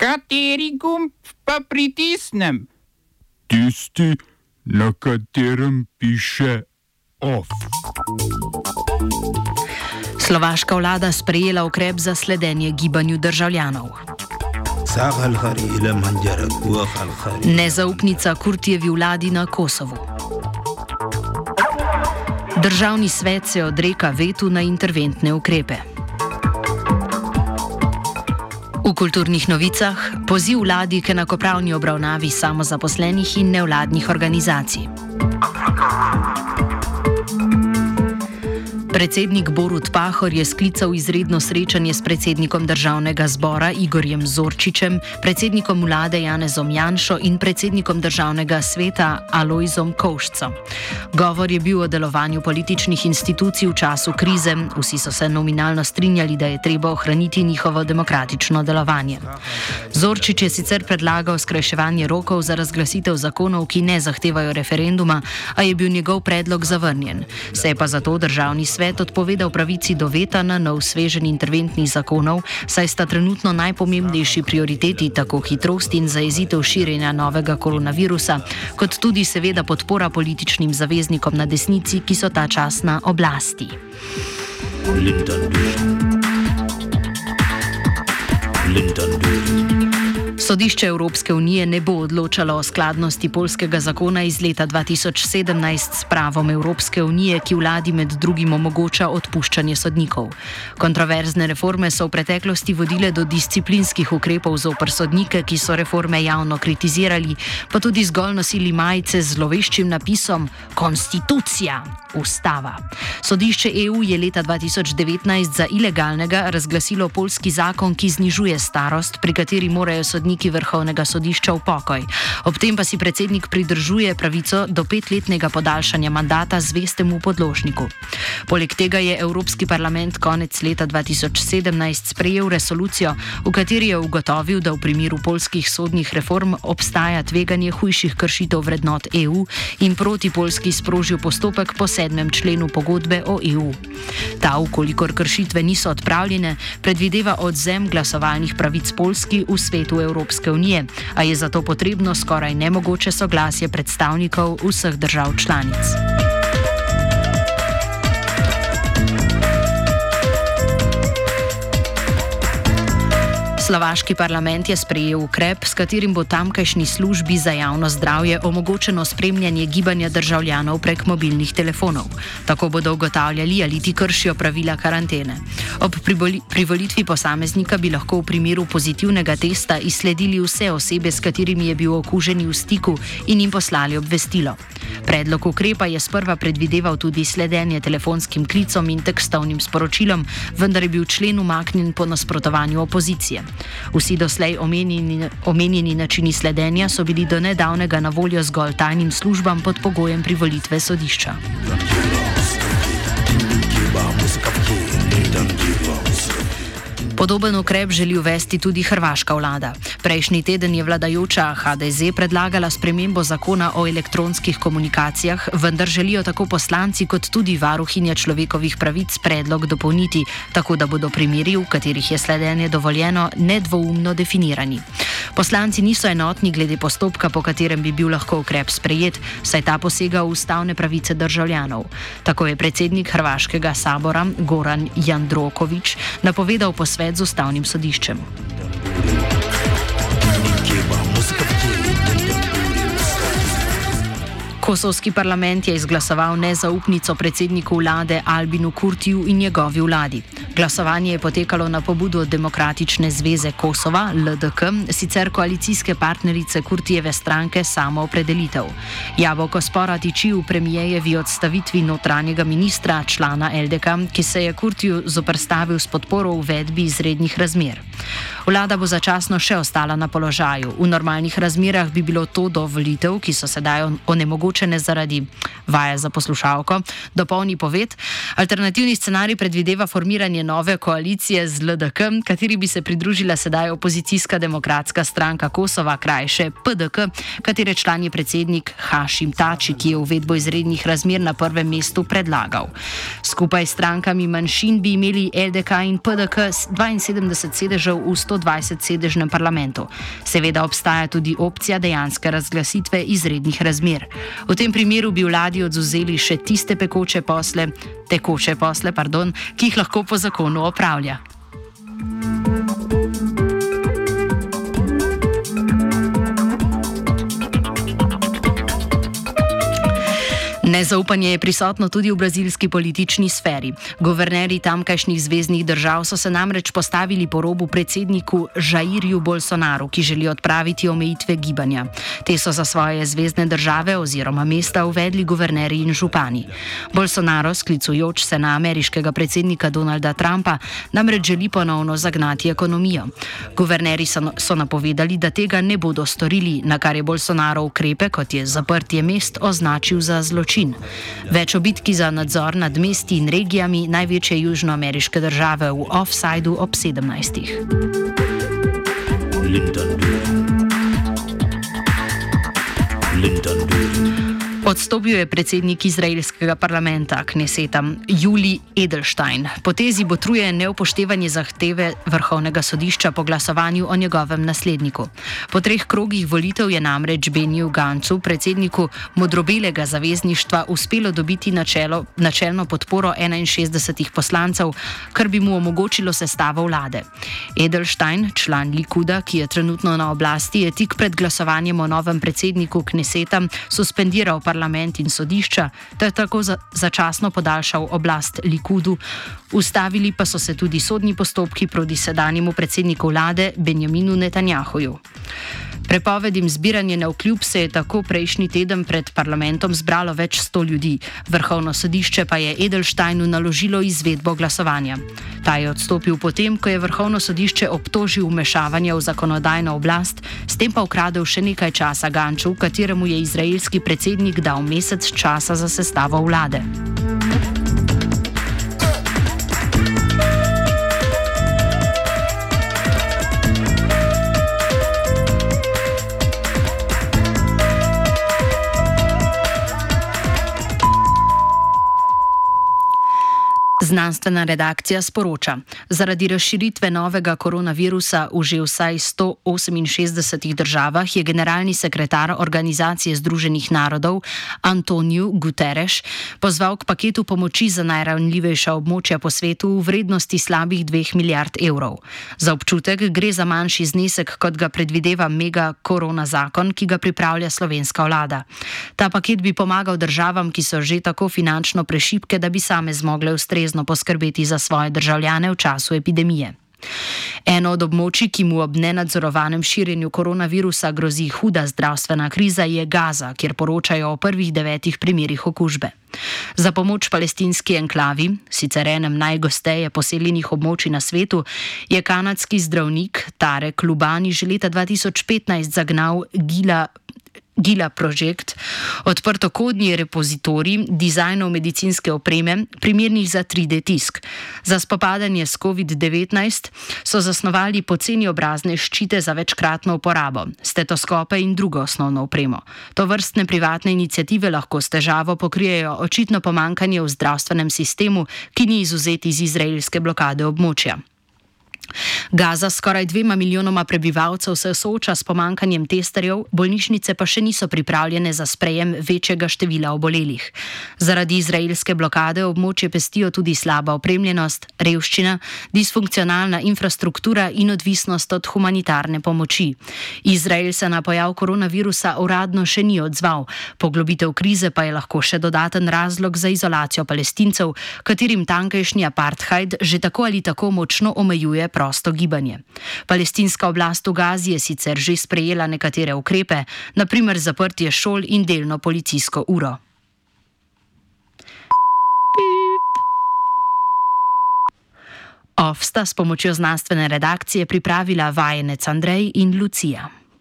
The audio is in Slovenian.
Kateri gumb pa pritisnem? Tisti, na katerem piše OF. Slovaška vlada sprejela ukrep za sledenje gibanju državljanov. Nezaupnica Kurtijevi vladi na Kosovu. Državni svet se odreka vetu na interventne ukrepe. V kulturnih novicah poziv vladi k enakopravni obravnavi samozaposlenih in nevladnih organizacij. Predsednik Borut Pahor je sklical izredno srečanje s predsednikom državnega zbora Igorjem Zorčičem, predsednikom vlade Janezom Janšo in predsednikom državnega sveta Alojzom Kovšcom. Govor je bil o delovanju političnih institucij v času krize, vsi so se nominalno strinjali, da je treba ohraniti njihovo demokratično delovanje. Zorčič je sicer predlagal skrajševanje rokov za razglasitev zakonov, ki ne zahtevajo referenduma, a je bil njegov predlog zavrnjen. Se je pa zato državni svet svet odpovedal pravici do veta na nov svežen interventnih zakonov, saj sta trenutno najpomembnejši prioriteti tako hitrost in zajezitev širjenja novega koronavirusa, kot tudi seveda podpora političnim zaveznikom na desnici, ki so ta čas na oblasti. Linda Linda Sodišče Evropske unije ne bo odločalo o skladnosti polskega zakona iz leta 2017 s pravom Evropske unije, ki vladi med drugim omogoča odpuščanje sodnikov. Kontroverzne reforme so v preteklosti vodile do disciplinskih ukrepov zoper sodnike, ki so reforme javno kritizirali, pa tudi zgolj nosili majice z zloveščim napisom Konstitucija, ustava. Sodišče EU je leta 2019 za ilegalnega razglasilo polski zakon, ki znižuje starost, pri kateri morajo sodniki vrhovnega sodišča v pokoj. Ob tem pa si predsednik pridržuje pravico do petletnega podaljšanja mandata zvestemu podložniku. Poleg tega je Evropski parlament konec leta 2017 sprejel resolucijo, v kateri je ugotovil, da v primeru polskih sodnih reform obstaja tveganje hujših kršitev vrednot EU in proti Polski sprožil postopek po sedmem členu pogodbe o EU. Ta, ukolikor kršitve niso odpravljene, predvideva odzem glasovalnih pravic Polski v svetu. Evropske unije, a je zato potrebno skoraj nemogoče soglasje predstavnikov vseh držav članic. Slovaški parlament je sprejel ukrep, s katerim bo tamkajšnji službi za javno zdravje omogočeno spremljanje gibanja državljanov prek mobilnih telefonov. Tako bodo ugotavljali, ali ti kršijo pravila karantene. Ob privolitvi posameznika bi lahko v primeru pozitivnega testa izsledili vse osebe, s katerimi je bil okužen v stiku in jim poslali obvestilo. Predlog ukrepa je sprva predvideval tudi sledenje telefonskim klicom in tekstovnim sporočilom, vendar je bil člen umaknjen po nasprotovanju opozicije. Vsi doslej omenjeni, omenjeni načini sledenja so bili do nedavnega na voljo zgolj tajnim službam pod pogojem privolitve sodišča. Podoben ukrep želi uvesti tudi hrvaška vlada. Prejšnji teden je vladajoča HDZ predlagala spremembo zakona o elektronskih komunikacijah, vendar želijo tako poslanci kot tudi varuhinja človekovih pravic predlog dopolniti, tako da bodo primeri, v katerih je sledenje dovoljeno, nedvoumno definirani. Poslanci niso enotni glede postopka, po katerem bi bil lahko ukrep sprejet, saj ta posega v ustavne pravice državljanov. Tako je predsednik Hrvaškega sabora Goran Jandrokovič napovedal posvet svet z ustavnim sodiščem. Kosovski parlament je izglasoval nezaupnico predsedniku vlade Albinu Kurtiju in njegovi vladi. Glasovanje je potekalo na pobudo Demokratične zveze Kosova, LDK, sicer koalicijske partnerice Kurtijeve stranke Samo opredelitev. Jabolko spora tiči v premijejevi odstavitvi notranjega ministra, člana LDK, ki se je Kurtiju zoprstavil s podporo uvedbi izrednih razmer. Vlada bo začasno še ostala na položaju. V normalnih razmerah bi bilo to do volitev, ki so sedaj onemogočene zaradi vaje za poslušalko, dopolni poved. Alternativni scenarij predvideva formiranje nove koalicije z LDK, kateri bi se pridružila sedaj opozicijska demokratska stranka Kosova, krajše PDK, katere član je predsednik Hašim Tači, ki je uvedbo izrednih razmer na prvem mestu predlagal. Skupaj s strankami manjšin bi imeli LDK in PDK 72 sedežev v 100. 120-sedežnem parlamentu. Seveda obstaja tudi opcija dejanske razglasitve izrednih razmer. V tem primeru bi vladi oduzeli še tiste pekoče posle, tekoče posle, pardon, ki jih lahko po zakonu opravlja. Nezaupanje je prisotno tudi v brazilski politični sferi. Governerji tamkajšnjih zvezdnih držav so se namreč postavili po robu predsedniku Žairju Bolsonaru, ki želi odpraviti omejitve gibanja. Te so za svoje zvezdne države oziroma mesta uvedli guvernerji in župani. Bolsonaro, sklicujoč se na ameriškega predsednika Donalda Trumpa, namreč želi ponovno zagnati ekonomijo. Guvernerji so, so napovedali, da tega ne bodo storili, na kar je Bolsonaro ukrepe, kot je zaprtje mest, označil za zločin način. Več o bitki za nadzor nad mesti in regijami največje južnoameriške države v offsajdu ob 17. Lindon. Lindon. Odstopil je predsednik izraelskega parlamenta Kneseta Juli Edelstein. Potezi botruje neupoštevanje zahteve vrhovnega sodišča po glasovanju o njegovem nasledniku. Po treh krogih volitev je namreč Benju Gancu, predsedniku modrobelega zavezništva, uspelo dobiti načelo, načelno podporo 61 poslancev, kar bi mu omogočilo sestavo vlade. Edelstein, član Likuda, ki je trenutno na oblasti, je tik pred glasovanjem o novem predsedniku Kneseta suspendiral parlament parlament in sodišča, ter tako za, začasno podaljšal oblast Likudu. Ustavili pa so se tudi sodni postopki proti sedanjemu predsedniku vlade Benjaminu Netanjahuju. Prepovedim zbiranje na vkljub se je tako prejšnji teden pred parlamentom zbralo več sto ljudi, vrhovno sodišče pa je Edelsteinu naložilo izvedbo glasovanja. Ta je odstopil potem, ko je vrhovno sodišče obtožil umešavanje v zakonodajno oblast, s tem pa ukradel še nekaj časa Ganču, kateremu je izraelski predsednik dal mesec časa za sestavo vlade. знать. Znanstvena redakcija sporoča, zaradi razširitve novega koronavirusa v že vsaj 168 državah je generalni sekretar Organizacije Združenih narodov Antoniju Guterres pozval k paketu pomoči za najranljivejša območja po svetu v vrednosti slabih 2 milijard evrov. Za občutek gre za manjši znesek, kot ga predvideva mega korona zakon, ki ga pripravlja slovenska vlada. Ta paket bi pomagal državam, ki so že tako finančno prešipke, da bi same zmogle ustrezno poskrbeti za svoje državljane v času epidemije. Eno od območij, ki mu ob nenadzorovanem širjenju koronavirusa grozi huda zdravstvena kriza, je Gaza, kjer poročajo o prvih devetih primerih okužbe. Za pomoč palestinski enklavi, sicer enem najgosteje poseljenih območij na svetu, je kanadski zdravnik Tarek Lubani že leta 2015 zagnal Gila Gila Project, odprtokodni repozitorij dizajnov medicinske opreme, primernih za 3D tisk. Za spopadanje s COVID-19 so zasnovali poceni obrazne ščite za večkratno uporabo, stetoskope in drugo osnovno opremo. To vrstne privatne inicijative lahko s težavo pokrijejo očitno pomankanje v zdravstvenem sistemu, ki ni izuzeti iz izraelske blokade območja. Gaza s skoraj dvema milijonoma prebivalcev se sooča s pomankanjem testerjev, bolnišnice pa še niso pripravljene za sprejem večjega števila obolelih. Zaradi izraelske blokade območje pestijo tudi slaba opremljenost, revščina, disfunkcionalna infrastruktura in odvisnost od humanitarne pomoči. Izrael se na pojav koronavirusa uradno še ni odzval, poglobitev krize pa je lahko še dodaten razlog za izolacijo palestincev, katerim tankajšnji apartheid že tako ali tako močno omejuje prosto gibanje. Palestinska oblast v Gazi je sicer že sprejela nekatere ukrepe, naprimer zaprtje šol in delno policijsko uro. Ovsta s pomočjo znanstvene redakcije pripravila vajenec Andrej in Lucija.